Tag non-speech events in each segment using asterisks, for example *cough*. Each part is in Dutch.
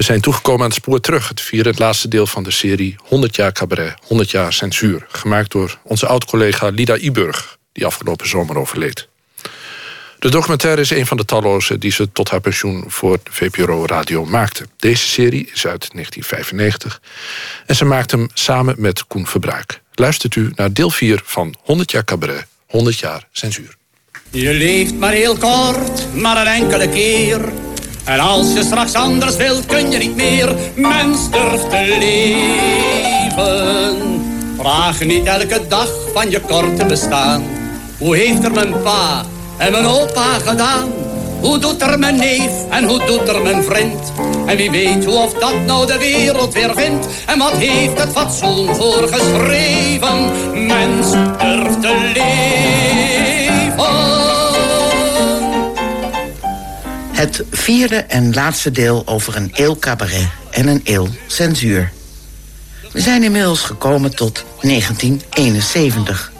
We zijn toegekomen aan het spoor terug. Het vierde, het laatste deel van de serie 100 jaar cabaret, 100 jaar censuur. Gemaakt door onze oud-collega Lida Iburg, die afgelopen zomer overleed. De documentaire is een van de talloze die ze tot haar pensioen voor VPRO Radio maakte. Deze serie is uit 1995 en ze maakte hem samen met Koen Verbruik. Luistert u naar deel 4 van 100 jaar cabaret, 100 jaar censuur. Je leeft maar heel kort, maar een enkele keer. En als je straks anders wilt, kun je niet meer. Mens durft te leven. Vraag niet elke dag van je korte bestaan. Hoe heeft er mijn pa en mijn opa gedaan? Hoe doet er mijn neef en hoe doet er mijn vriend? En wie weet hoe of dat nou de wereld weer vindt? En wat heeft het fatsoen voor geschreven? Mens durft te leven. Het vierde en laatste deel over een eeuw cabaret en een eeuw censuur. We zijn inmiddels gekomen tot 1971.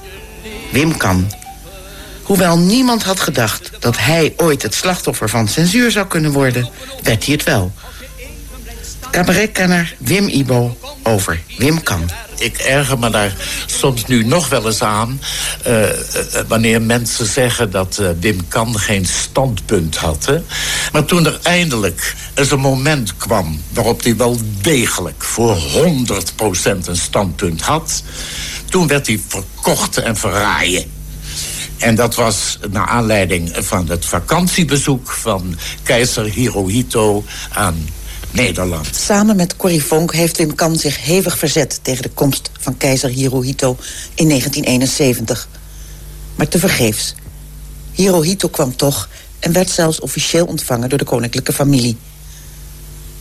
Wim Kan. Hoewel niemand had gedacht dat hij ooit het slachtoffer van censuur zou kunnen worden, werd hij het wel. Cabaretkenner Wim Ibo over Wim Kan ik erger me daar soms nu nog wel eens aan... Uh, wanneer mensen zeggen dat uh, Wim Kan geen standpunt had. Maar toen er eindelijk eens een moment kwam... waarop hij wel degelijk voor 100% een standpunt had... toen werd hij verkocht en verraaien. En dat was naar aanleiding van het vakantiebezoek van keizer Hirohito aan Nederland. Samen met Corrie Vonk heeft Wim Kan zich hevig verzet... tegen de komst van keizer Hirohito in 1971. Maar tevergeefs. Hirohito kwam toch en werd zelfs officieel ontvangen... door de koninklijke familie.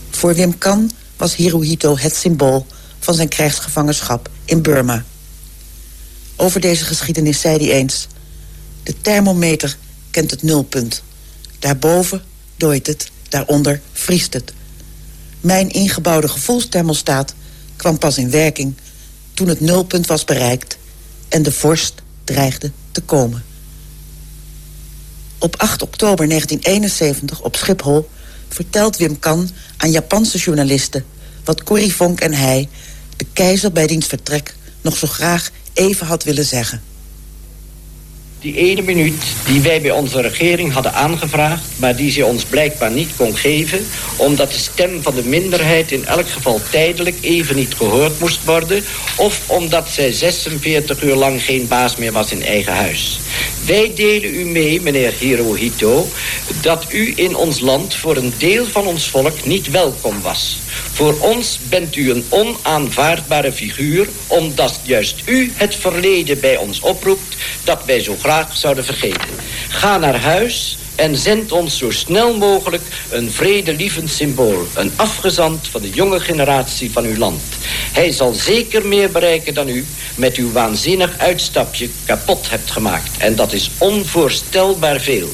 Voor Wim Kan was Hirohito het symbool van zijn krijgsgevangenschap in Burma. Over deze geschiedenis zei hij eens... de thermometer kent het nulpunt. Daarboven dooit het, daaronder vriest het. Mijn ingebouwde gevoelsthermostaat kwam pas in werking toen het nulpunt was bereikt en de vorst dreigde te komen. Op 8 oktober 1971 op Schiphol vertelt Wim Kan aan Japanse journalisten... wat Corrie Vonk en hij, de keizer bij diens vertrek... nog zo graag even had willen zeggen. Die ene minuut die wij bij onze regering hadden aangevraagd... maar die ze ons blijkbaar niet kon geven... omdat de stem van de minderheid in elk geval tijdelijk even niet gehoord moest worden... of omdat zij 46 uur lang geen baas meer was in eigen huis. Wij delen u mee, meneer Hirohito... dat u in ons land voor een deel van ons volk niet welkom was... Voor ons bent u een onaanvaardbare figuur... omdat juist u het verleden bij ons oproept... dat wij zo graag zouden vergeten. Ga naar huis en zend ons zo snel mogelijk een vredelievend symbool. Een afgezant van de jonge generatie van uw land. Hij zal zeker meer bereiken dan u met uw waanzinnig uitstapje kapot hebt gemaakt. En dat is onvoorstelbaar veel.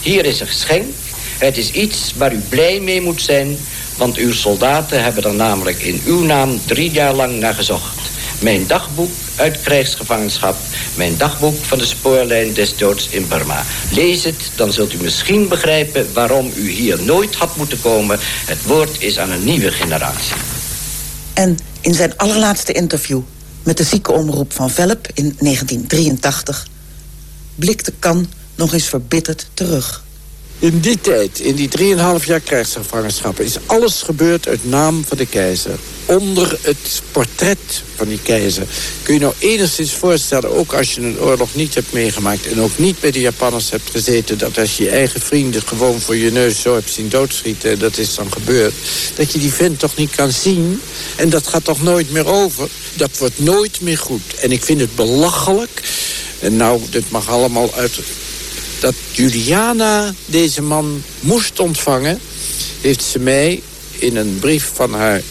Hier is een geschenk. Het is iets waar u blij mee moet zijn want uw soldaten hebben er namelijk in uw naam drie jaar lang naar gezocht. Mijn dagboek uit krijgsgevangenschap. Mijn dagboek van de spoorlijn des doods in Burma. Lees het, dan zult u misschien begrijpen waarom u hier nooit had moeten komen. Het woord is aan een nieuwe generatie. En in zijn allerlaatste interview met de ziekenomroep van Velp in 1983... blikte Kan nog eens verbitterd terug. In die tijd, in die 3,5 jaar krijgsgevangenschap... is alles gebeurd uit naam van de keizer. Onder het portret van die keizer. Kun je nou enigszins voorstellen, ook als je een oorlog niet hebt meegemaakt... en ook niet bij de Japanners hebt gezeten... dat als je je eigen vrienden gewoon voor je neus zo hebt zien doodschieten... dat is dan gebeurd, dat je die vent toch niet kan zien... en dat gaat toch nooit meer over? Dat wordt nooit meer goed. En ik vind het belachelijk... En nou, dit mag allemaal uit dat Juliana deze man moest ontvangen... heeft ze mij in een brief van haar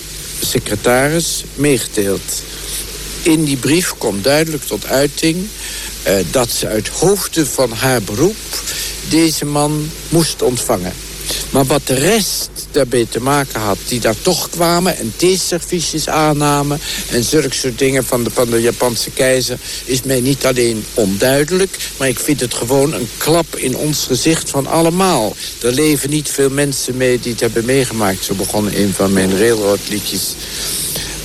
secretaris meegedeeld. In die brief komt duidelijk tot uiting... Uh, dat ze uit hoofde van haar beroep deze man moest ontvangen. Maar wat de rest daarbij te maken had... die daar toch kwamen en theeserviesjes aannamen... en zulke soort dingen van de, van de Japanse keizer... is mij niet alleen onduidelijk... maar ik vind het gewoon een klap in ons gezicht van allemaal. Er leven niet veel mensen mee die het hebben meegemaakt. Zo begon een van mijn railroadliedjes...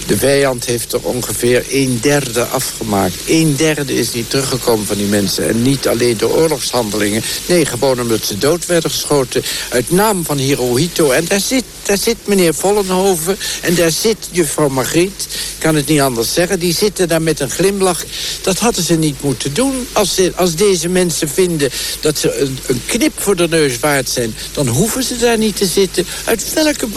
De vijand heeft er ongeveer een derde afgemaakt. Een derde is niet teruggekomen van die mensen. En niet alleen door oorlogshandelingen. Nee, gewoon omdat ze dood werden geschoten. Uit naam van Hirohito. En daar zit, daar zit meneer Vollenhoven. En daar zit juffrouw Margriet. Kan het niet anders zeggen. Die zitten daar met een glimlach. Dat hadden ze niet moeten doen. Als, ze, als deze mensen vinden dat ze een, een knip voor de neus waard zijn... dan hoeven ze daar niet te zitten. Uit welke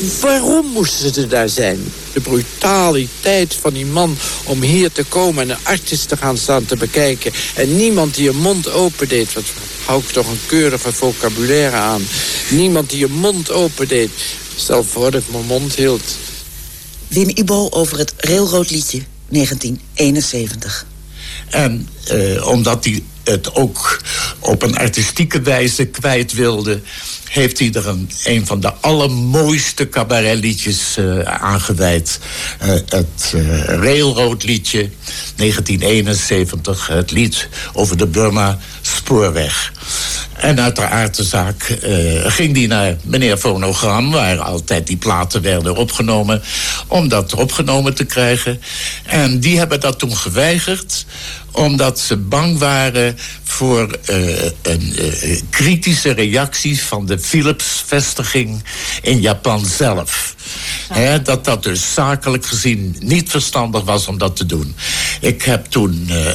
Waarom moesten ze daar zijn? De brutaliteit van die man om hier te komen... en een artis te gaan staan te bekijken... en niemand die een mond opendeed... wat hou ik toch een keurige vocabulaire aan... niemand die een mond opendeed. Stel voor dat ik mijn mond hield. Wim Ibo over het railroadliedje 1971. En eh, omdat hij het ook op een artistieke wijze kwijt wilde heeft hij er een, een van de allermooiste cabaretliedjes uh, aangeweid. Uh, het uh, Railroad-liedje, 1971. Het lied over de Burma Spoorweg. En uiteraard de zaak ging die naar meneer Fonogram... waar altijd die platen werden opgenomen... om dat opgenomen te krijgen. En die hebben dat toen geweigerd omdat ze bang waren voor uh, een uh, kritische reactie van de Philips-vestiging in Japan zelf. He, dat dat dus zakelijk gezien niet verstandig was om dat te doen. Ik heb toen, uh,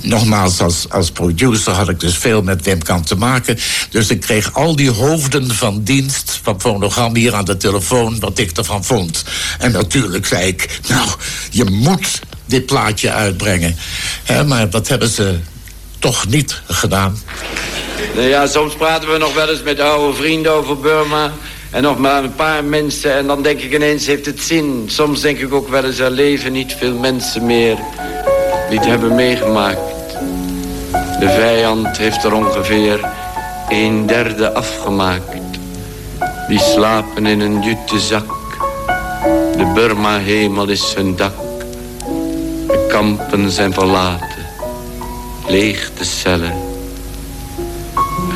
nogmaals als, als producer had ik dus veel met Wim Kamp te maken. Dus ik kreeg al die hoofden van dienst van fonogram hier aan de telefoon wat ik ervan vond. En natuurlijk zei ik, nou, je moet dit plaatje uitbrengen. maar dat hebben ze toch niet gedaan. Nou ja, soms praten we nog wel eens met oude vrienden over Burma. En nog maar een paar mensen. En dan denk ik ineens, heeft het zin? Soms denk ik ook wel eens, er leven niet veel mensen meer... die het hebben meegemaakt. De vijand heeft er ongeveer een derde afgemaakt. Die slapen in een jute zak. De Burma-hemel is hun dak kampen zijn verlaten. Leeg de cellen.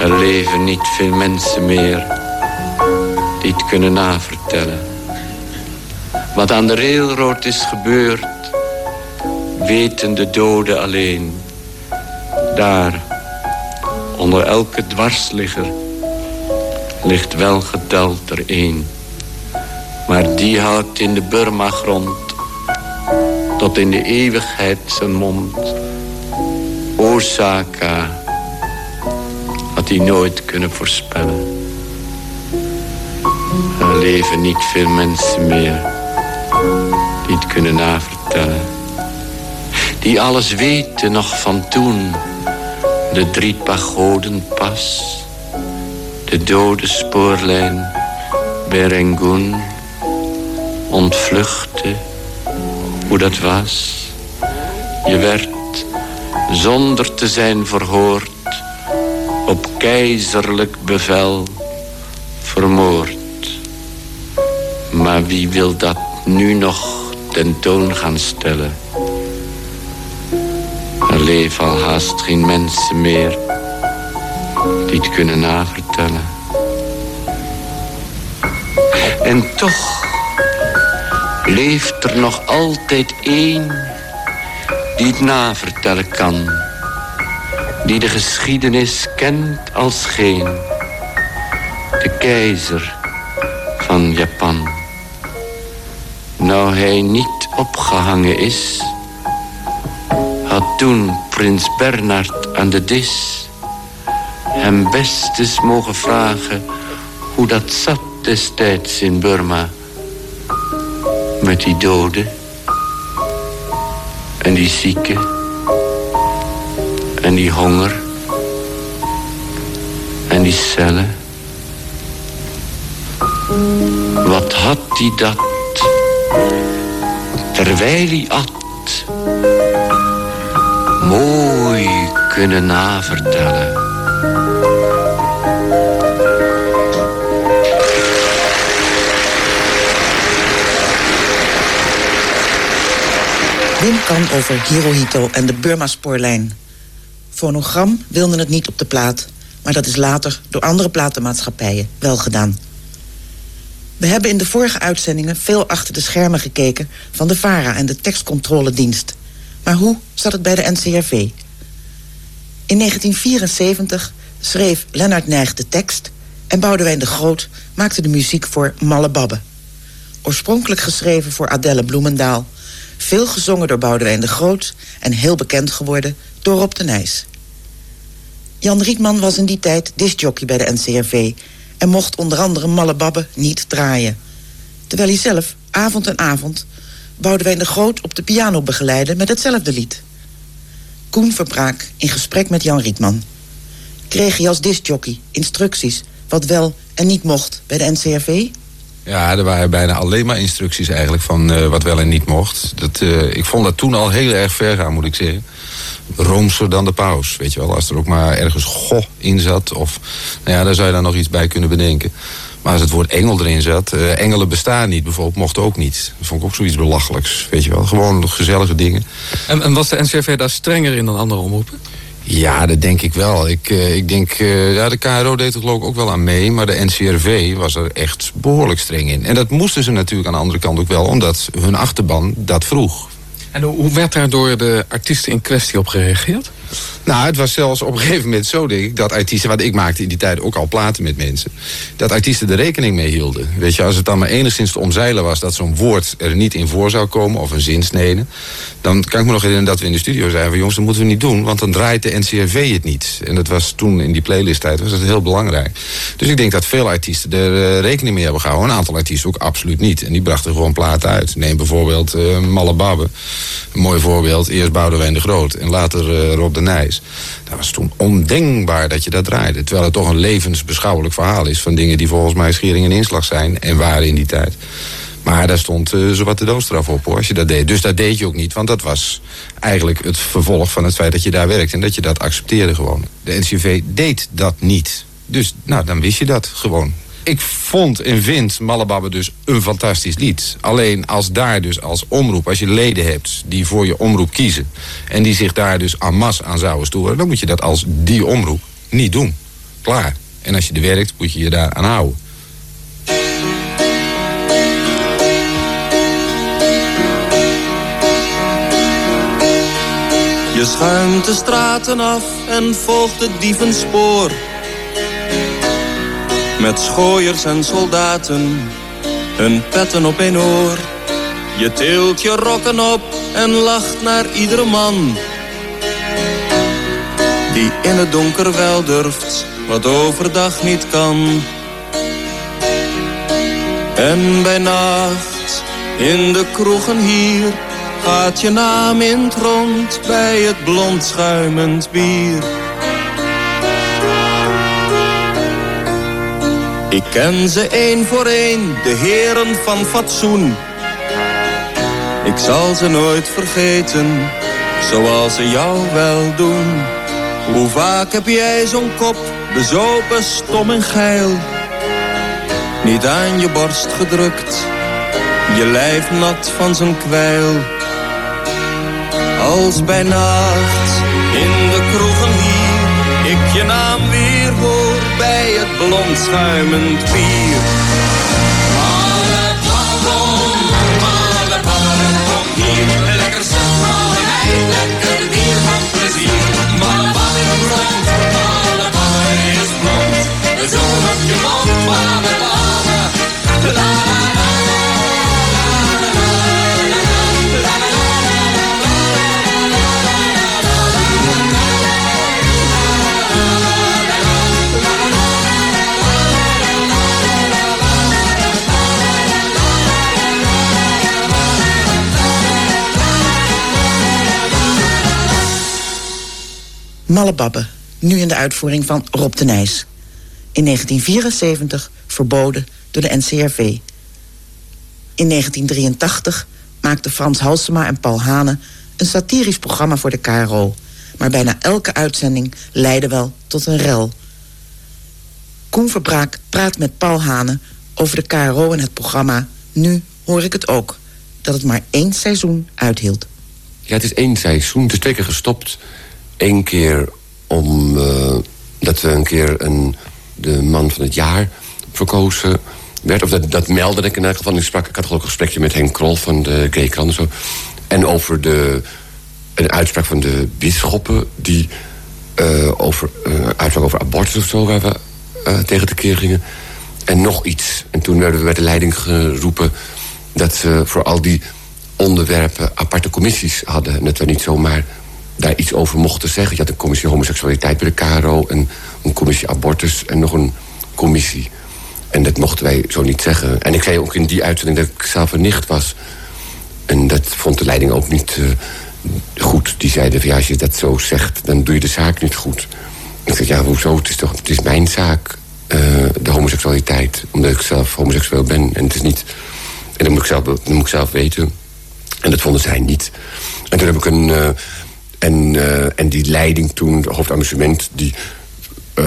Er leven niet veel mensen meer die het kunnen navertellen. Wat aan de railroad is gebeurd, weten de doden alleen. Daar, onder elke dwarsligger, ligt wel geteld er één. Maar die houdt in de Burma-grond tot in de eeuwigheid zijn mond. Osaka had hij nooit kunnen voorspellen. Er leven niet veel mensen meer die het kunnen navertellen. Die alles weten nog van toen. De drie pagodenpas, de dode spoorlijn bij Rangoon, ontvluchten hoe dat was. Je werd, zonder te zijn verhoord, op keizerlijk bevel vermoord. Maar wie wil dat nu nog tentoon gaan stellen? Er leven al haast geen mensen meer die het kunnen navertellen. En toch leeft er nog altijd één die het navertellen kan. Die de geschiedenis kent als geen. De keizer van Japan. Nou hij niet opgehangen is... had toen prins Bernard aan de dis... hem best eens mogen vragen hoe dat zat destijds in Burma met die doden en die zieken en die honger en die cellen. Wat had hij dat terwijl hij at. Mooi kunnen navertellen. Wim kan over Hirohito en de Burma-spoorlijn. Fonogram wilde het niet op de plaat, maar dat is later door andere platenmaatschappijen wel gedaan. We hebben in de vorige uitzendingen veel achter de schermen gekeken... van de VARA en de tekstcontroledienst. Maar hoe zat het bij de NCRV? In 1974 schreef Lennart Nijg de tekst... en Boudewijn de Groot maakte de muziek voor Malle Babbe. Oorspronkelijk geschreven voor Adelle Bloemendaal... veel gezongen door Boudewijn de Groot... en heel bekend geworden door Rob de Nijs. Jan Rietman was in die tijd discjockey bij de NCRV... en mocht onder andere Malle Babbe niet draaien. Terwijl hij zelf, avond en avond... Boudewijn de Groot op de piano begeleiden met hetzelfde lied. Koen Verbraak in gesprek met Jan Rietman. Kreeg hij als discjockey instructies wat wel en niet mocht bij de NCRV? Ja, er waren bijna alleen maar instructies eigenlijk van uh, wat wel en niet mocht. Dat, uh, ik vond dat toen al heel erg ver gaan, moet ik zeggen. Roomser dan de paus, weet je wel. Als er ook maar ergens goh in zat. Of, nou ja, daar zou je dan nog iets bij kunnen bedenken. Maar als het woord engel erin zat... Uh, engelen bestaan niet, bijvoorbeeld, mocht ook niet. Dat vond ik ook zoiets belachelijks, weet je wel. Gewoon gezellige dingen. En, en was de NCRV daar strenger in dan andere omroepen? Ja, dat denk ik wel. Ik, uh, ik denk, uh, ja, de KRO deed er geloof ik ook wel aan mee. Maar de NCRV was er echt behoorlijk streng in. En dat moesten ze natuurlijk aan de andere kant ook wel. Omdat hun achterban dat vroeg. En hoe werd daar door de artiesten in kwestie op gereageerd? Nou, het was zelfs op een gegeven moment zo, denk ik, dat artiesten, want ik maakte in die tijd ook al platen met mensen, dat artiesten er rekening mee hielden. Weet je, als het dan maar enigszins te omzeilen was dat zo'n woord er niet in voor zou komen, of een zinsnede, dan kan ik me nog herinneren dat we in de studio zeiden van jongens, dat moeten we niet doen, want dan draait de NCRV het niet. En dat was toen in die playlisttijd was dat heel belangrijk. Dus ik denk dat veel artiesten er uh, rekening mee hebben gehouden. Een aantal artiesten ook absoluut niet. En die brachten gewoon platen uit. Neem bijvoorbeeld uh, Malle Babbe. Een mooi voorbeeld. Eerst Boudewijn de Groot en later uh, Rob de Nijs. Dat was toen ondenkbaar dat je dat draaide. Terwijl het toch een levensbeschouwelijk verhaal is... van dingen die volgens mij schering en inslag zijn en waren in die tijd. Maar daar stond uh, zowat de doodstraf op hoor, als je dat deed. Dus dat deed je ook niet, want dat was eigenlijk het vervolg van het feit dat je daar werkt... en dat je dat accepteerde gewoon. De NCV deed dat niet. Dus nou, dan wist je dat gewoon ik vond en vind Malababbe dus een fantastisch lied. Alleen als daar dus als omroep, als je leden hebt die voor je omroep kiezen... en die zich daar dus en masse aan zouden storen... dan moet je dat als die omroep niet doen. Klaar. En als je er werkt, moet je je daar aan houden. Je schuimt de straten af en volgt het dievenspoor... Met schooiers en soldaten, hun petten op een oor. Je tilt je rokken op en lacht naar iedere man. Die in het donker wel durft, wat overdag niet kan. En bij nacht, in de kroegen hier, gaat je naam in het rond bij het blond schuimend bier. Ik ken ze één voor één, de heren van fatsoen. Ik zal ze nooit vergeten, zoals ze jou wel doen. Hoe vaak heb jij zo'n kop, bezopen, stom en geil. Niet aan je borst gedrukt, je lijf nat van zijn kwijl. Als bij nacht, in de kroegen hier, ik je naam weer het blond schuimend bier. Mallebabbe, nu in de uitvoering van Rob de Nijs. In 1974 verboden door de NCRV. In 1983 maakten Frans Halsema en Paul Hane... een satirisch programma voor de KRO. Maar bijna elke uitzending leidde wel tot een rel. Koen Verbraak praat met Paul Hane over de KRO en het programma... Nu hoor ik het ook, dat het maar één seizoen uithield. Ja, het is één seizoen. Het is twee keer gestopt. Eén keer om... eh, dat we een keer een, de man van het jaar verkozen werd. Of dat, dat meldde ik in elk geval. Ik, sprak, ik had ook een gesprekje met Henk Krol van de Gay Krant en zo. En over de, een uitspraak van de bisschoppen... die eh, over, eh, uitspraak over abortus of zo... waar we tegen de keer gingen. En nog iets. En toen werden we bij de leiding geroepen... dat ze voor al die onderwerpen aparte commissies hadden. En dat we niet zomaar daar iets over mochten zeggen. Je had een commissie homoseksualiteit bij de KRO... en een commissie abortus en nog een commissie. En dat mochten wij zo niet zeggen. En ik zei ook in die uitzending dat ik zelf een nicht was. En dat vond de leiding ook niet eh, goed. Die zeiden van ja, als je dat zo zegt, dan doe je de zaak niet goed. Ik zei ja, hoezo? Het is toch het is mijn zaak, eh, de homoseksualiteit. Omdat ik zelf homoseksueel ben. En het is niet... En dat moet ik zelf, moet ik zelf weten. En dat vonden zij niet. En toen heb ik een... eh, en, eh, en die leiding toen, de hoofdamusement, die... eh,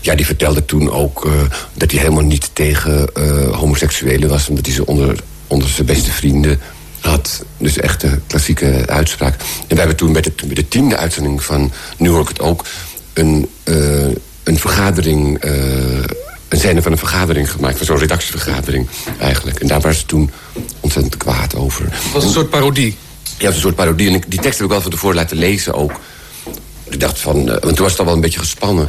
ja, die vertelde toen ook eh, dat hij helemaal niet tegen homoseksuelen was... omdat hij ze onder, onder zijn beste vrienden had. Dus echt een klassieke uitspraak. En we hebben toen bij de, bij de tiende uitzending van Nu hoor ik het ook... een, een vergadering, een scène van een vergadering gemaakt... van zo'n redactievergadering eigenlijk. En daar waren ze toen ontzettend kwaad over. Het was een soort parodie. Ja, een soort parodie. En die tekst heb ik wel van tevoren laten lezen ook. Ik dacht van... eh, want toen was het al wel een beetje gespannen.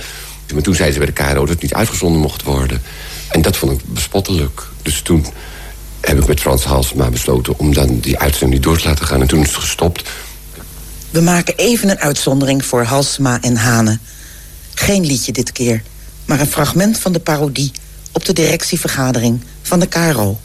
Maar toen zeiden ze bij de KRO dat het niet uitgezonden mocht worden. En dat vond ik bespottelijk. Dus toen heb ik met Frans Halsema besloten... om dan die uitzending door te laten gaan. En toen is het gestopt. We maken even een uitzondering voor Halsema en Hane. Geen liedje dit keer, maar een fragment van de parodie... op de directievergadering van de KRO.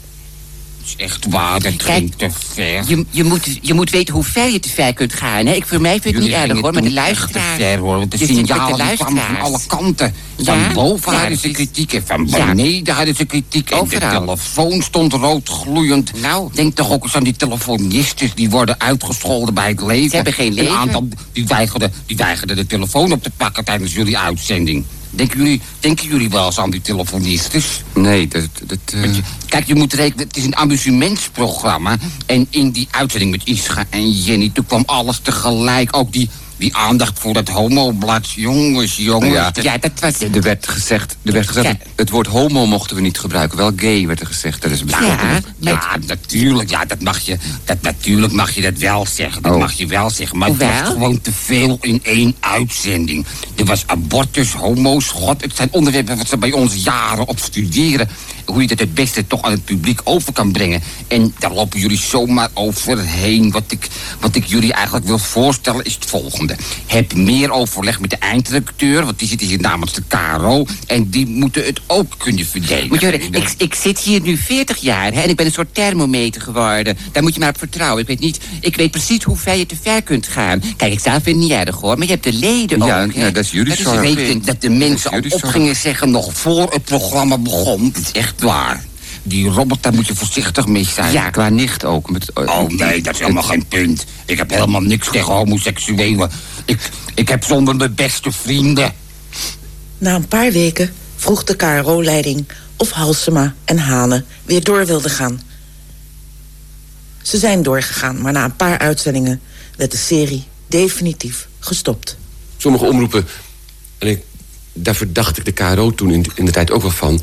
Is echt waar, dat te ver. Je, je, moet, je moet weten hoe ver je te ver kunt gaan. Hè? Ik, voor mij vind het niet erg hoor, maar de echt te luisteraar... ver hoor, want de de signalen die kwamen van alle kanten. Van boven Ja, hadden ze kritiek en van Ja. beneden hadden ze kritiek. En de Overal. telefoon stond rood gloeiend. Nou, denk toch ook eens aan die telefonisten die worden uitgescholden bij het leven. Ze hebben geen Een leven. aantal die weigerden, die weigerden de telefoon op te pakken tijdens jullie uitzending. Denken jullie, denken jullie wel eens aan die telefonisten? Nee, dat... dat eh, Kijk, je moet rekenen, het is een amusementsprogramma. En in die uitzending met Ischa en Jenny, toen kwam alles tegelijk. Ook die, die aandacht voor dat homoblad. Jongens, jongens. Ja. dat- Ja, dat was... er werd gezegd, er werd gezegd Ja. het, het woord homo mochten we niet gebruiken. Wel gay werd er gezegd. Dat is Ja, besproken. Ja, natuurlijk. Ja, dat mag je, dat, natuurlijk mag je dat wel zeggen. Dat Oh. mag je wel zeggen. Maar het was gewoon te veel in één uitzending. Er was abortus, homo's, god. Het zijn onderwerpen wat ze bij ons jaren op studeren. Hoe je dat het beste toch aan het publiek over kan brengen. En daar lopen jullie zomaar overheen. Wat ik, wat ik jullie eigenlijk wil voorstellen is het volgende. Heb meer overleg met de eindredacteur. Want die zit hier namens de KRO. En die moeten het ook kunnen verdedigen. Moet je horen, ik, ik zit hier nu 40 jaar hè, en ik ben een soort thermometer geworden. Daar moet je maar op vertrouwen. Ik weet, niet, ik weet precies hoe ver je te ver kunt gaan. Kijk, ik zelf vind het niet erg hoor, maar je hebt de leden Ja, ook. hè. ja, dat is jullie Dat is weten dat de mensen al jullie op zorg. gingen zeggen nog voor het programma begon. Het is echt waar. Die robot, daar moet je voorzichtig mee zijn. Ja. Qua nicht ook. Met, Oh nee, dat is helemaal geen punt. Ik heb helemaal niks tegen homoseksuelen. Ik, ik heb zonder mijn beste vrienden. Na een paar weken vroeg de KRO-leiding of Halsema en Hane weer door wilden gaan. Ze zijn doorgegaan, maar na een paar uitzendingen werd de serie definitief gestopt. Sommige omroepen, en ik, daar verdacht ik de KRO toen in, in de tijd ook wel van...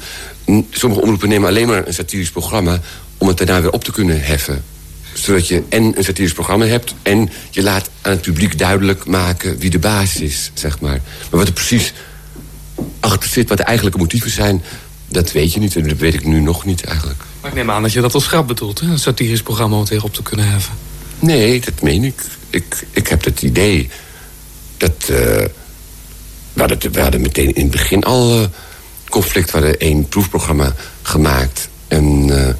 sommige omroepen nemen alleen maar een satirisch programma... om het daarna weer op te kunnen heffen. Zodat je en een satirisch programma hebt... en je laat aan het publiek duidelijk maken wie de baas is, zeg maar. Maar wat er precies achter zit, wat de eigenlijke motieven zijn... dat weet je niet en dat weet ik nu nog niet eigenlijk. Maar ik neem aan dat je dat als grap bedoelt. Hè? Een satirisch programma om het weer op te kunnen heffen. Nee, dat meen ik. Ik, ik heb het idee dat... eh, we, hadden, we hadden meteen in het begin al eh, conflict. We hadden één proefprogramma gemaakt. En, eh,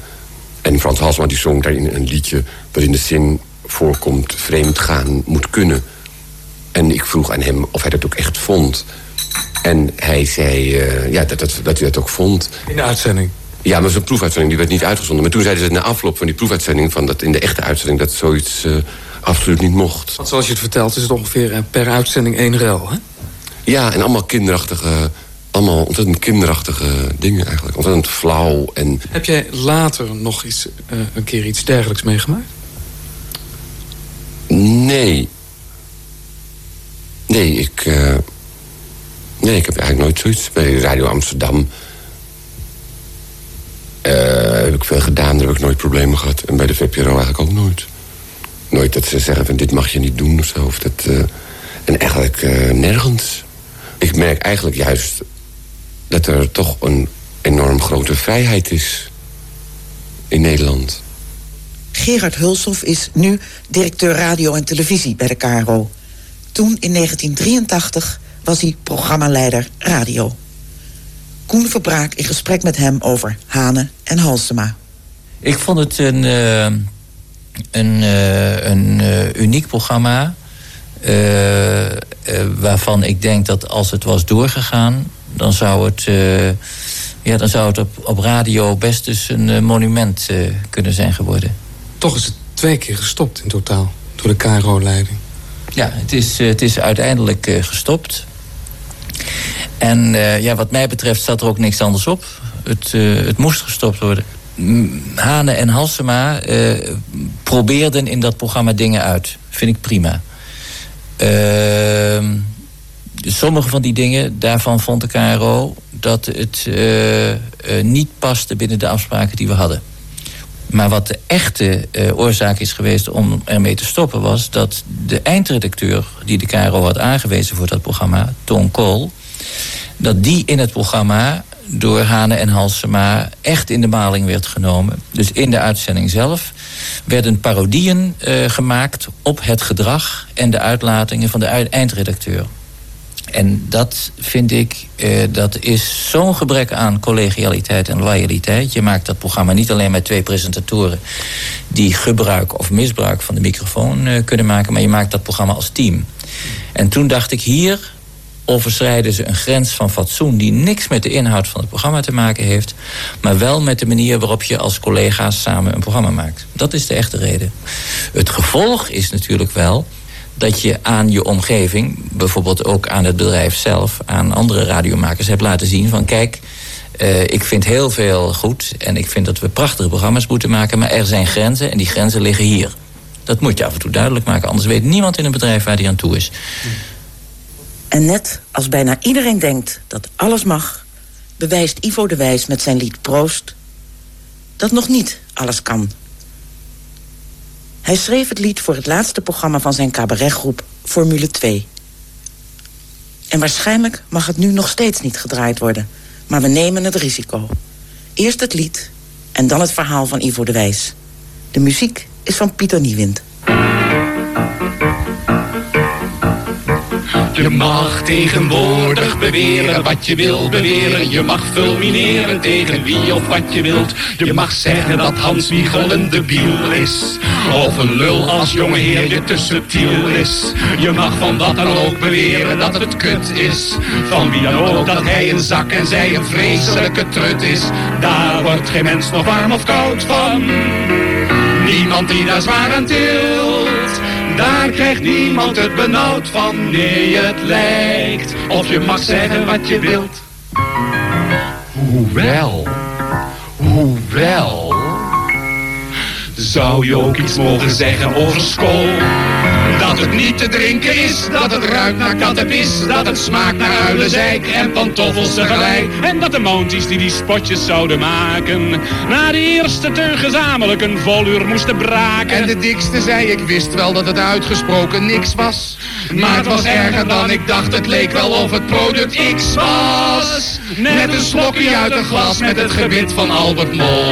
en Frans Halsma die zong daarin een liedje... waarin de zin voorkomt... vreemd gaan moet kunnen. En ik vroeg aan hem of hij dat ook echt vond. En hij zei eh, ja, dat, dat, dat hij dat ook vond. In de uitzending. Ja, maar zo'n proefuitzending die werd niet uitgezonden. Maar toen zeiden ze na afloop van die proefuitzending... Van dat in de echte uitzending dat zoiets absoluut niet mocht. Want zoals je het vertelt is het ongeveer per uitzending één rel. Hè? Ja, en allemaal kinderachtige... Allemaal ontzettend kinderachtige dingen eigenlijk. Ontzettend flauw en... Heb jij later nog iets, eh, een keer iets dergelijks meegemaakt? Nee. Nee, ik... eh, nee, ik heb eigenlijk nooit zoiets. Bij Radio Amsterdam... eh, heb ik veel gedaan, daar heb ik nooit problemen gehad. En bij de VPRO eigenlijk ook nooit. Nooit dat ze zeggen van dit mag je niet doen of zo. Of dat, en eigenlijk nergens. Ik merk eigenlijk juist dat er toch een enorm grote vrijheid is in Nederland. Gerard Hulshoff is nu directeur radio en televisie bij de KRO. Toen, in 1983, was hij programmaleider radio. Koen Verbraak in gesprek met hem over Hane en Halsema. Ik vond het een, eh, een, eh, een eh, uniek programma. Eh, waarvan ik denk dat als het was doorgegaan, dan zou het, eh, ja, dan zou het op, op radio best dus een eh, monument kunnen zijn geworden. Toch is het twee keer gestopt in totaal door de KRO-leiding. Ja, het is, het is uiteindelijk gestopt. En ja, wat mij betreft staat er ook niks anders op. Het, het moest gestopt worden. Hane en Halsema probeerden in dat programma dingen uit. Vind ik prima. Ehm, sommige van die dingen, daarvan vond de KRO dat het eh, eh, niet paste binnen de afspraken die we hadden. Maar wat de echte eh, oorzaak is geweest om ermee te stoppen... was dat de eindredacteur die de KRO had aangewezen voor dat programma... Ton Kool, dat die in het programma door Hane en Halsema echt in de maling werd genomen. Dus in de uitzending zelf werden parodieën eh, gemaakt op het gedrag... en de uitlatingen van de eindredacteur. En dat vind ik, eh, dat is zo'n gebrek aan collegialiteit en loyaliteit. Je maakt dat programma niet alleen met twee presentatoren... die gebruik of misbruik van de microfoon eh, kunnen maken... maar je maakt dat programma als team. En toen dacht ik, hier overschrijden ze een grens van fatsoen... die niks met de inhoud van het programma te maken heeft... maar wel met de manier waarop je als collega's samen een programma maakt. Dat is de echte reden. Het gevolg is natuurlijk wel dat je aan je omgeving, bijvoorbeeld ook aan het bedrijf zelf, aan andere radiomakers hebt laten zien van kijk, eh, ik vind heel veel goed en ik vind dat we prachtige programma's moeten maken, maar er zijn grenzen en die grenzen liggen hier. Dat moet je af en toe duidelijk maken, anders weet niemand in een bedrijf waar die aan toe is. En net als bijna iedereen denkt dat alles mag... bewijst Ivo de Wijs met zijn lied Proost... dat nog niet alles kan. Hij schreef het lied voor het laatste programma van zijn cabaretgroep Formule 2. En waarschijnlijk mag het nu nog steeds niet gedraaid worden... maar we nemen het risico. Eerst het lied en dan het verhaal van Ivo de Wijs. De muziek is van Pieter Niewind. Je mag tegenwoordig beweren wat je wil beweren. Je mag fulmineren tegen wie of wat je wilt. Je mag zeggen dat Hans Wiegel een debiel is. Of een lul als jongeheer je te subtiel is. Je mag van wat dan ook beweren dat het kut is. Van wie dan ook dat hij een zak en zij een vreselijke trut is. Daar wordt geen mens nog warm of koud van. Niemand die daar zwaar aan tilt. Daar krijgt niemand het benauwd van. Nee, het lijkt of je mag zeggen wat je wilt. Hoewel, hoewel, zou je ook iets mogen zeggen over school? Dat het niet te drinken is, dat het ruikt naar kattenpis, dat het smaakt naar uilenzeik en pantoffels tegelijk. En dat de mounties die die spotjes zouden maken, na de eerste turn gezamenlijk een voluur moesten braken. En de dikste zei, ik wist wel dat het uitgesproken niks was. Maar het was erger dan ik dacht, het leek wel of het product X was. Net een slokje uit een glas met het gebit van Albert Mol.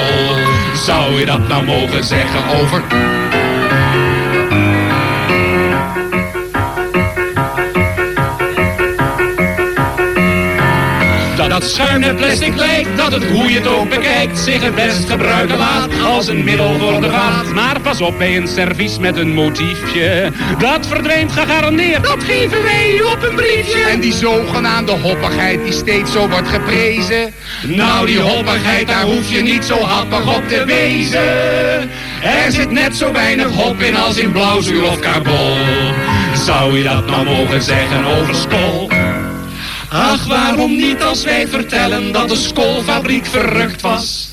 Zou je dat nou mogen zeggen over... Net plastic lijkt, dat het hoe je het ook bekijkt zich het best gebruiken laat als een middel voor de vaat. Maar pas op bij een servies met een motiefje, dat verdwijnt gegarandeerd. Dat geven wij u op een briefje. En die zogenaamde hoppigheid die steeds zo wordt geprezen. Nou, die hoppigheid, daar hoef je niet zo happig op te wezen. Er zit net zo weinig hop in als in blauwzuur of carbol. Zou je dat nou mogen zeggen over school? Ach, waarom niet als wij vertellen dat de schoolfabriek verrukt was?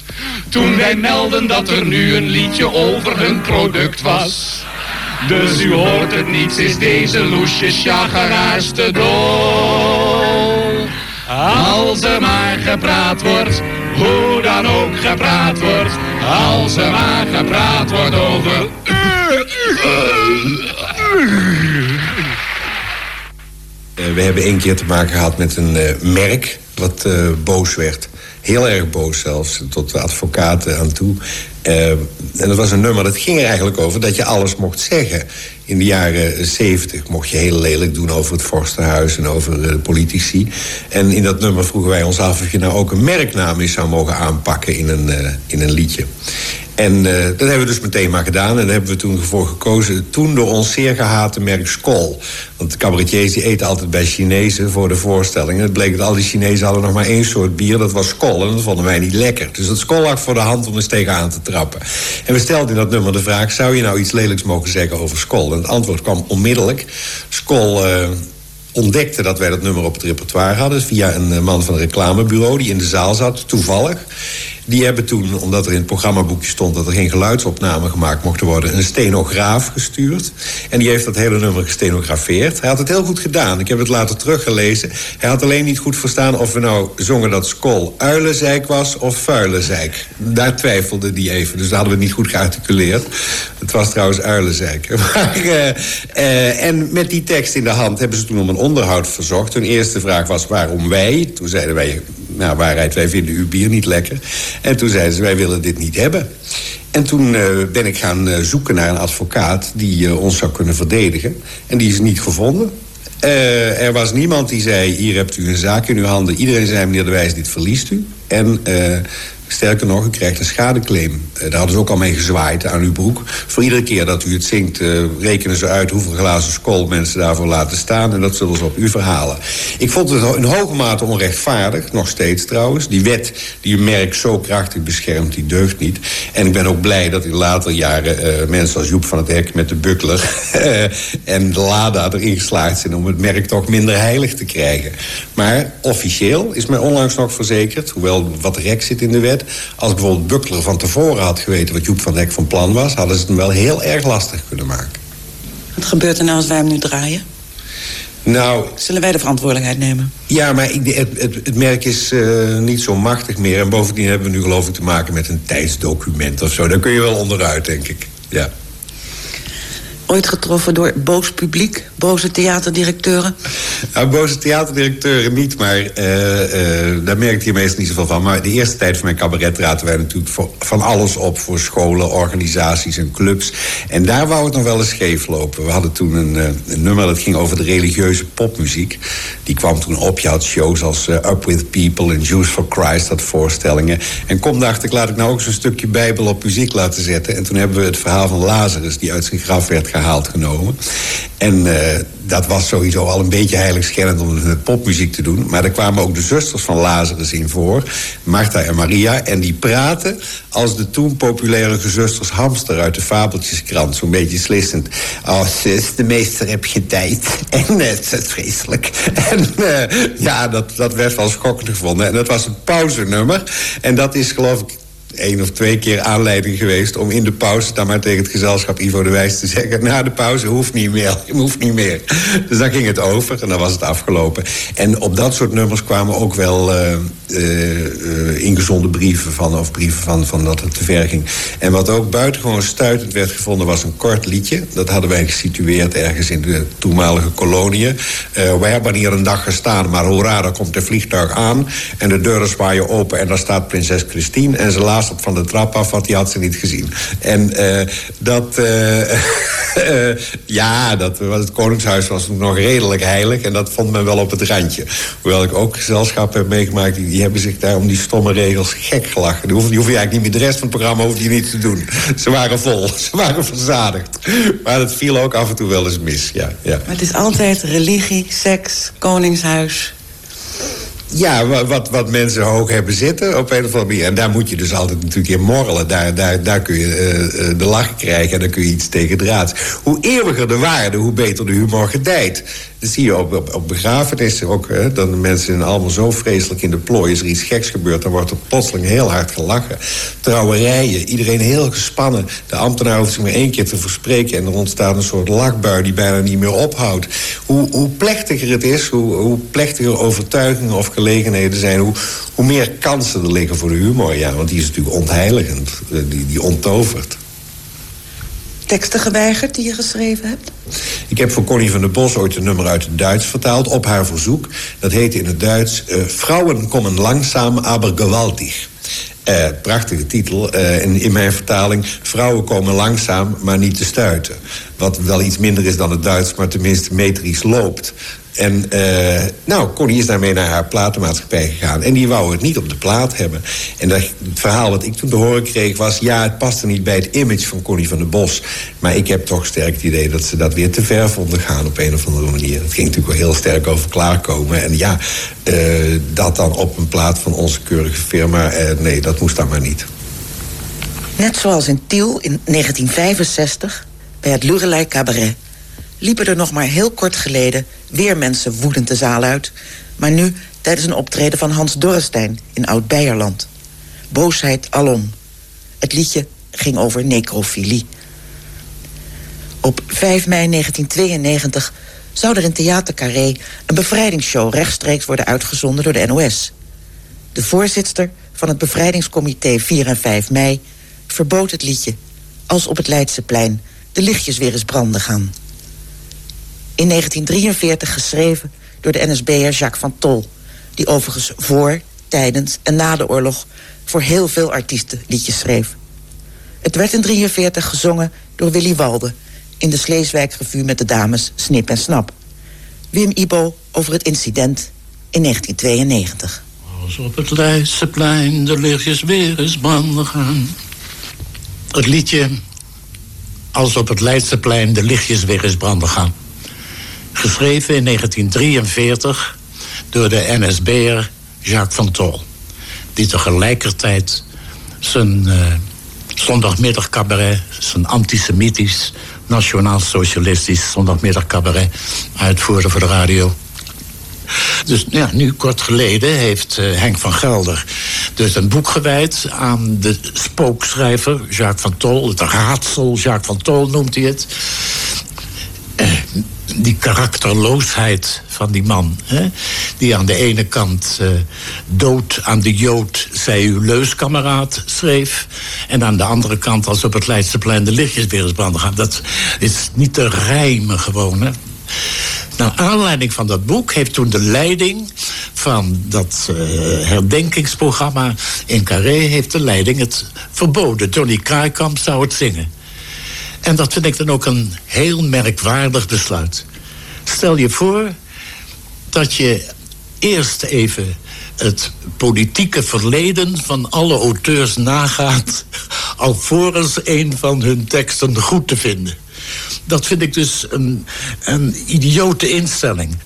Toen wij melden dat er nu een liedje over hun product was. Dus u hoort het niet, is deze loesje chageraars te dol. Als er maar gepraat wordt, hoe dan ook gepraat wordt. Als er maar gepraat wordt over... Uh, we hebben één keer te maken gehad met een uh, merk wat uh, boos werd. Heel erg boos zelfs, tot de advocaten aan toe. en dat was een nummer, dat ging er eigenlijk over dat je alles mocht zeggen. In de jaren zeventig mocht je heel lelijk doen over het vorstenhuis en over de politici. En in dat nummer vroegen wij ons af of je nou ook een merknaam eens zou mogen aanpakken in een, in een liedje. En uh, dat hebben we dus meteen maar gedaan. En daar hebben we toen voor gekozen. Toen door ons zeer gehate merk Skol. Want de cabaretiers die eten altijd bij Chinezen voor de voorstellingen. Het bleek dat al die Chinezen hadden nog maar één soort bier. Dat was Skol. En dat vonden wij niet lekker. Dus dat Skol lag voor de hand om eens tegenaan te trappen. En we stelden in dat nummer de vraag... zou je nou iets lelijks mogen zeggen over Skol? En het antwoord kwam onmiddellijk. Skol... Uh, ontdekte dat wij dat nummer op het repertoire hadden... via een man van een reclamebureau die in de zaal zat, toevallig. Die hebben toen, omdat er in het programmaboekje stond... dat er geen geluidsopnamen gemaakt mochten worden... een stenograaf gestuurd. En die heeft dat hele nummer gestenografeerd. Hij had het heel goed gedaan. Ik heb het later teruggelezen. Hij had alleen niet goed verstaan of we nou zongen dat Skol uilenzeik was of vuilenzeik. Daar twijfelde die even. Dus dat hadden we niet goed gearticuleerd. Het was trouwens uilenzeik. *laughs* Uh, uh, en met die tekst in de hand hebben ze toen om een onderhoud verzocht. Hun eerste vraag was waarom wij. Toen zeiden wij, nou waarheid, wij vinden uw bier niet lekker. En toen zeiden ze, wij willen dit niet hebben. En toen uh, ben ik gaan uh, zoeken naar een advocaat die uh, ons zou kunnen verdedigen. En die is niet gevonden. er was niemand die zei, hier hebt u een zaak in uw handen. Iedereen zei, meneer De Wijs, dit verliest u. En Sterker nog, u krijgt een schadeclaim. Uh, daar hadden ze ook al mee gezwaaid aan uw broek. Voor iedere keer dat u het zingt, uh, rekenen ze uit hoeveel glazen skol mensen daarvoor laten staan. En dat zullen ze op u verhalen. Ik vond het in hoge mate onrechtvaardig, nog steeds trouwens. Die wet die uw merk zo krachtig beschermt, die deugt niet. En ik ben ook blij dat in later jaren uh, mensen als Joep van het Hek met de buckler *laughs* en de Lada erin geslaagd zijn om het merk toch minder heilig te krijgen. Maar officieel is mij onlangs nog verzekerd, hoewel wat rek zit in de wet als bijvoorbeeld Buckler van tevoren had geweten... wat Joep van Dek van plan was... hadden ze het hem wel heel erg lastig kunnen maken. Wat gebeurt er nou als wij hem nu draaien? Nou... Zullen wij de verantwoordelijkheid nemen? Ja, maar ik, het, het, het, merk is uh, niet zo machtig meer. En bovendien hebben we nu geloof ik te maken met een tijdsdocument of zo. Daar kun je wel onderuit, denk ik. Ja ooit getroffen door boos publiek? Boze theaterdirecteuren? Nou, boze theaterdirecteuren niet, maar uh, uh, daar merkte je meestal niet zoveel van. Maar de eerste tijd van mijn cabaret raten wij natuurlijk van alles op... voor scholen, organisaties en clubs. En daar wou het nog wel eens scheef lopen. We hadden toen een, een nummer dat ging over de religieuze popmuziek. Die kwam toen op. Je had shows als Up With People en Juice for Christ, dat voorstellingen. En kom dacht ik, laat ik nou ook zo'n stukje bijbel op muziek laten zetten. En toen hebben we het verhaal van Lazarus, die uit zijn graf werd gehaald gehaald genomen. En uh, dat was sowieso al een beetje heiligschennend om het met popmuziek te doen. Maar er kwamen ook de zusters van Lazarus in voor, Martha en Maria. En die praten als de toen populaire gezusters Hamster uit de Fabeltjeskrant. Zo'n beetje slissend. Oh, zus, de meester heb je tijd. *laughs* En uh, het is vreselijk. *laughs* En uh, ja, dat, dat werd wel schokkend gevonden. En dat was een pauzenummer. En dat is geloof ik één of twee keer aanleiding geweest... om in de pauze dan maar tegen het gezelschap Ivo de Wijs te zeggen... na de pauze hoeft niet meer, hoeft niet meer. Dus dan ging het over en dan was het afgelopen. En op dat soort nummers kwamen ook wel uh, ingezonde brieven van... of brieven van, van dat het te ver ging. En wat ook buitengewoon stuitend werd gevonden... was een kort liedje. Dat hadden wij gesitueerd ergens in de toenmalige koloniën. Uh, wij hebben hier een dag gestaan, maar hoera, daar komt de vliegtuig aan... en de deuren zwaaien open en daar staat prinses Christine... en ze laat op van de trap af, want die had ze niet gezien. En uh, dat... Uh, *laughs* ja, dat, het Koningshuis was nog redelijk heilig... en dat vond men wel op het randje. Hoewel ik ook gezelschap heb meegemaakt... die, hebben zich daar om die stomme regels gek gelachen. Die hoef, die hoef je eigenlijk niet meer... de rest van het programma hoefde je niet te doen. Ze waren vol, *laughs* ze waren verzadigd. Maar dat viel ook af en toe wel eens mis, ja. ja. Maar het is altijd religie, seks, Koningshuis ja, wat, wat mensen hoog hebben zitten op een of andere manier. En daar moet je dus altijd natuurlijk in morrelen. Daar, daar, daar kun je uh, de lach krijgen en dan kun je iets tegen draad. Hoe eeuwiger de waarde, hoe beter de humor gedijt. Dat zie je op, op, op begrafenissen ook. Hè? Dan de mensen zijn allemaal zo vreselijk in de plooi. Is er iets geks gebeurd, dan wordt er plotseling heel hard gelachen. Trouwerijen, iedereen heel gespannen. De ambtenaar hoeft zich maar één keer te verspreken... en er ontstaat een soort lakbui die bijna niet meer ophoudt. Hoe, hoe plechtiger het is, hoe, hoe plechtiger overtuigingen of gelegenheden zijn... Hoe, hoe meer kansen er liggen voor de humor. Ja, want die is natuurlijk ontheiligend, die, die onttovert teksten geweigerd die je geschreven hebt? Ik heb voor Connie van der Bos ooit een nummer uit het Duits vertaald... op haar verzoek. Dat heette in het Duits... Uh, Vrouwen komen langzaam, aber gewaltig. Uh, prachtige titel. Uh, in, in mijn vertaling... Vrouwen komen langzaam, maar niet te stuiten. Wat wel iets minder is dan het Duits... maar tenminste metrisch loopt. En uh, nou, Connie is daarmee naar haar platenmaatschappij gegaan. En die wou het niet op de plaat hebben. En dat, het verhaal wat ik toen te horen kreeg was... ja, het paste niet bij het image van Connie van der Bos. Maar ik heb toch sterk het idee dat ze dat weer te ver vonden gaan... op een of andere manier. Het ging natuurlijk wel heel sterk over klaarkomen. En ja, uh, dat dan op een plaat van onze keurige firma... Uh, nee, dat moest dan maar niet. Net zoals in Tiel in 1965 bij het Lurelei Cabaret liepen er nog maar heel kort geleden weer mensen woedend de zaal uit. Maar nu tijdens een optreden van Hans Dorrestein in Oud-Beierland. Boosheid alom. Het liedje ging over necrofilie. Op 5 mei 1992 zou er in Theater Carré... een bevrijdingsshow rechtstreeks worden uitgezonden door de NOS. De voorzitter van het bevrijdingscomité 4 en 5 mei... verbood het liedje als op het Leidseplein de lichtjes weer eens branden gaan in 1943 geschreven door de NSB'er Jacques van Tol... die overigens voor, tijdens en na de oorlog... voor heel veel artiesten liedjes schreef. Het werd in 1943 gezongen door Willy Walde... in de Sleeswijkrevue met de dames Snip en Snap. Wim Ibo over het incident in 1992. Als op het Leidseplein de lichtjes weer eens branden gaan. Het liedje Als op het Leidseplein de lichtjes weer eens branden gaan Geschreven in 1943 door de NSB'er Jacques van Tol. Die tegelijkertijd zijn uh, zondagmiddag cabaret, zijn antisemitisch, nationaal-socialistisch zondagmiddag cabaret uitvoerde voor de radio. Dus ja, nu kort geleden heeft uh, Henk van Gelder dus een boek gewijd aan de spookschrijver Jacques van Tol. Het raadsel Jacques van Tol noemt hij het. Uh, die karakterloosheid van die man. Hè? Die aan de ene kant uh, dood aan de Jood, zei uw leuskameraad, schreef. En aan de andere kant, als op het Leidseplein de lichtjes weer eens branden gaan. Dat is niet te rijmen gewoon. Hè? Naar aanleiding van dat boek heeft toen de leiding van dat uh, herdenkingsprogramma in Carré... heeft de leiding het verboden. Johnny Kraaikamp zou het zingen. En dat vind ik dan ook een heel merkwaardig besluit. Stel je voor dat je eerst even het politieke verleden van alle auteurs nagaat... alvorens een van hun teksten goed te vinden. Dat vind ik dus een, een idiote instelling.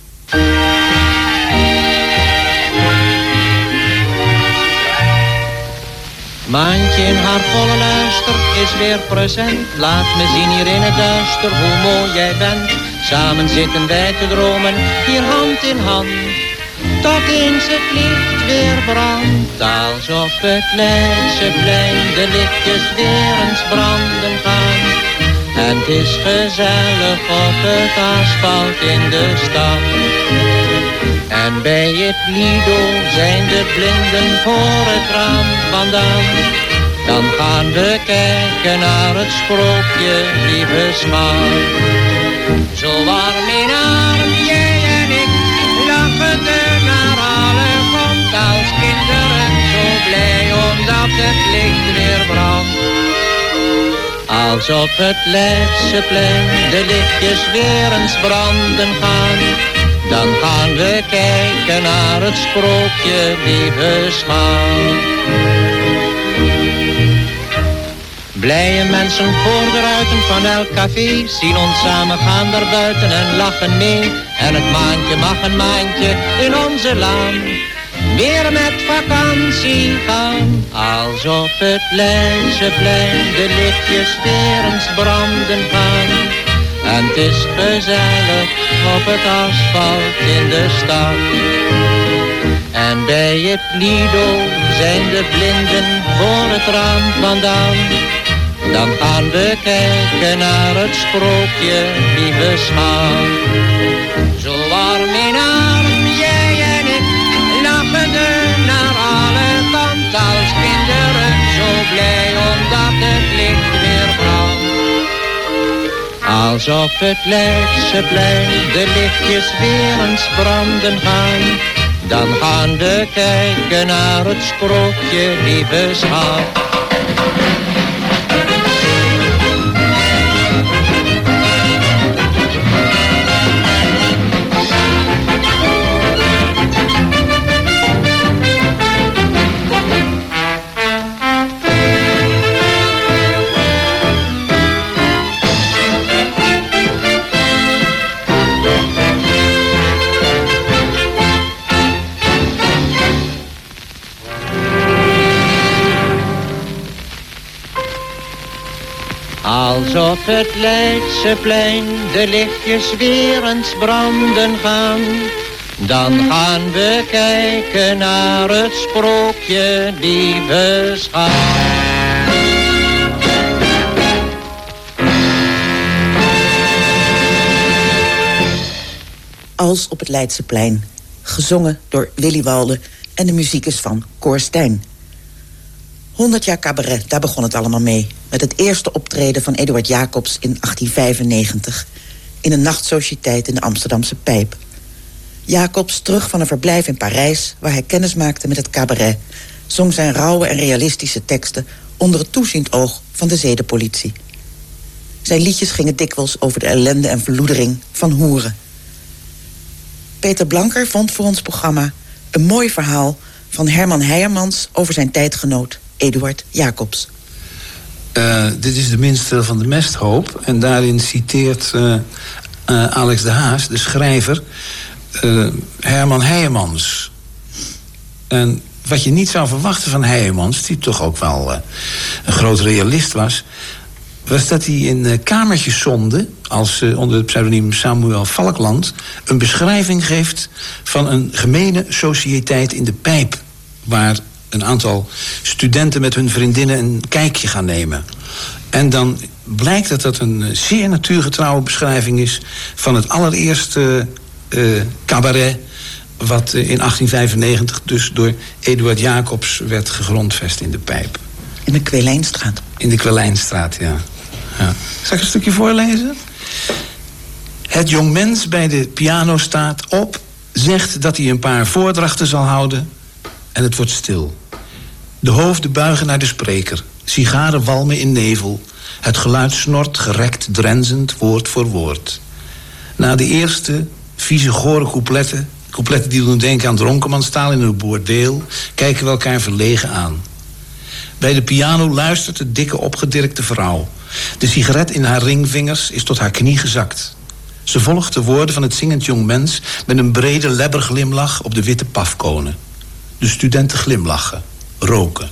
Maantje in haar volle luister is weer present. Laat me zien hier in het duister hoe mooi jij bent. Samen zitten wij te dromen, hier hand in hand. Tot eens het licht weer brandt, alsof het plein de lichtjes weer eens branden gaan. En het is gezellig op het asfalt in de stad. En bij het Lido zijn de blinden voor het raam vandaan. Dan gaan we kijken naar het sprookje, lieve smaak. Zo warm in arm, jij en ik, lachen naar alle komt als kinderen. Zo blij omdat het licht weer brandt. Als op het Leidseplein de lichtjes weer eens branden gaan dan gaan we kijken naar het sprookje, lieve schat. Blije mensen voor de ruiten van elk café zien ons samen gaan daar buiten en lachen mee. En het maandje mag een maandje in onze laan. Weer met vakantie gaan, als op het Leidseplein de lichtjes weer branden gaan. En het is gezellig op het asfalt in de stad. En bij het Lido zijn de blinden voor het raam vandaan. Dan gaan we kijken naar het sprookje, lieve schat. Zo warm in arm, jij en ik, lachende naar alle kanten als kinderen. Zo blij omdat Als op het Leidseplein de lichtjes weer eens branden gaan. Dan gaan we kijken naar het sprookje, lieve schat. Als op het Leidseplein de lichtjes weer eens branden gaan, dan gaan we kijken naar het sprookje, lieve schat. Als op het Leidseplein, gezongen door Willy Walde en de muziek is van Cor Stijn. 100 jaar cabaret, daar begon het allemaal mee. Met het eerste optreden van Eduard Jacobs in 1895... in een nachtsociëteit in de Amsterdamse Pijp. Jacobs, terug van een verblijf in Parijs... waar hij kennis maakte met het cabaret... zong zijn rauwe en realistische teksten... onder het toeziend oog van de zedenpolitie. Zijn liedjes gingen dikwijls over de ellende en verloedering van hoeren. Peter Blanker vond voor ons programma... een mooi verhaal van Herman Heijermans over zijn tijdgenoot Eduard Jacobs. Uh, dit is de minste van de mesthoop. En daarin citeert uh, uh, Alex de Haas, de schrijver, Herman Heijemans. En wat je niet zou verwachten van Heijemans, die toch ook wel een groot realist was, was dat hij in kamertjes zonde, als onder het pseudoniem Samuel Valkland, een beschrijving geeft van een gemene sociëteit in de pijp, waar een aantal studenten met hun vriendinnen een kijkje gaan nemen. En dan blijkt dat dat een zeer natuurgetrouwe beschrijving is van het allereerste uh, cabaret. Wat in 1895 dus door Eduard Jacobs werd gegrondvest in de pijp. In de Kwelijnstraat. In de Kwelijnstraat, ja. ja. Zal ik een stukje voorlezen? Het jongmens bij de piano staat op, zegt dat hij een paar voordrachten zal houden en het wordt stil. De hoofden buigen naar de spreker. Sigaren walmen in nevel. Het geluid snort gerekt, drenzend, woord voor woord. Na de eerste vieze, gore coupletten... coupletten die doen denken aan dronkenmanstaal in een boordeel... kijken we elkaar verlegen aan. Bij de piano luistert de dikke, opgedirkte vrouw. De sigaret in haar ringvingers is tot haar knie gezakt. Ze volgt de woorden van het zingend jongmens... met een brede lebberglimlach op de witte pafkonen. De studenten glimlachen, roken.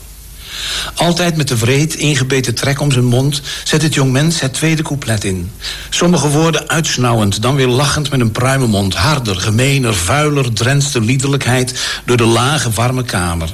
Altijd met de vreed ingebeten trek om zijn mond zet het jongmens het tweede couplet in. Sommige woorden uitsnauwend, dan weer lachend met een pruimenmond. Harder, gemener, vuiler drenst de liederlijkheid door de lage, warme kamer.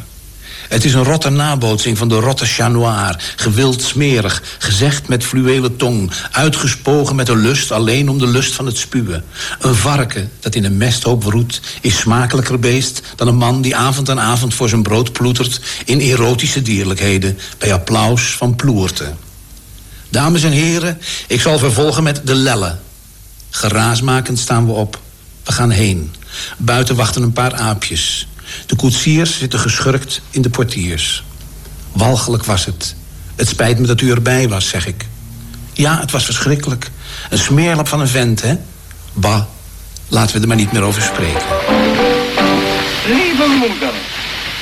Het is een rotte nabootsing van de rotte chat noir. Gewild smerig, gezegd met fluwelen tong. Uitgespogen met een lust alleen om de lust van het spuwen. Een varken dat in een mesthoop roet is smakelijker beest... dan een man die avond aan avond voor zijn brood ploetert... in erotische dierlijkheden bij applaus van ploerten. Dames en heren, ik zal vervolgen met de lelle. Geraasmakend staan we op. We gaan heen. Buiten wachten een paar aapjes. De koetsiers zitten geschurkt in de portiers. Walgelijk was het. Het spijt me dat u erbij was, zeg ik. Ja, het was verschrikkelijk. Een smeerlap van een vent, hè? Bah, laten we er maar niet meer over spreken. Lieve moeder,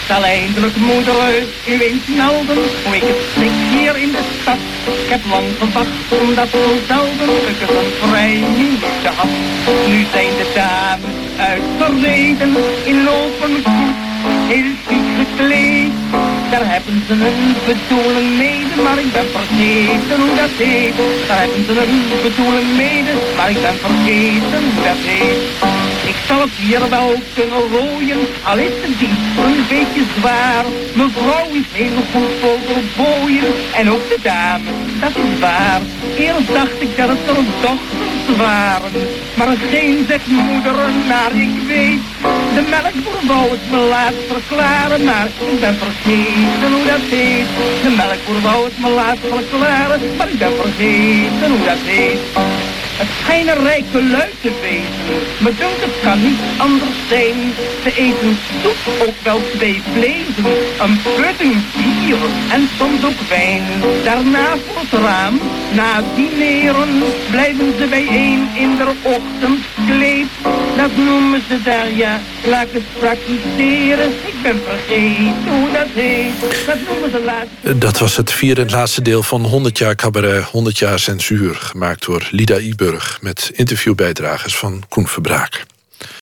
zal eindelijk moeder u melden hoe ik het slik hier in de stad. Ik heb lang gewacht omdat zo zelden ik een vrij minuutje had. Nu zijn de dames uit verleden in lopen goed, heel chic gekleed. Daar hebben ze een bedoeling mede, maar ik ben vergeten hoe dat heet. Daar hebben ze een bedoeling mede, maar ik ben vergeten hoe dat heet. Ik zal het hier wel kunnen rooien, al is de dienst een beetje zwaar. Mevrouw is heel goed overbooien, en ook de dame, dat is waar. Eerst dacht ik dat het er dochters waren, maar geen zegt moeder naar ik weet. De melkboer wou het me laat verklaren, maar ik ben vergeten hoe dat heet. De melkboer wou het me laat verklaren, maar ik ben vergeten hoe dat heet. Schijnen rijke lui te wezen, maar dunkt het kan niet anders zijn. Ze eten soep, ook wel twee vlezen, een pudding, bier en soms ook wijn. Daarna voor het raam, na dineren, blijven ze bijeen in de ochtendkleed. Dat noemen ze daar, ja, laat het praktiseren. Ik ben vergeten hoe dat heet, dat noemen ze laat. Dat was het vierde en laatste deel van 100 jaar cabaret, 100 jaar censuur. Gemaakt door Lida Iburg met interviewbijdragers van Koen Verbraak.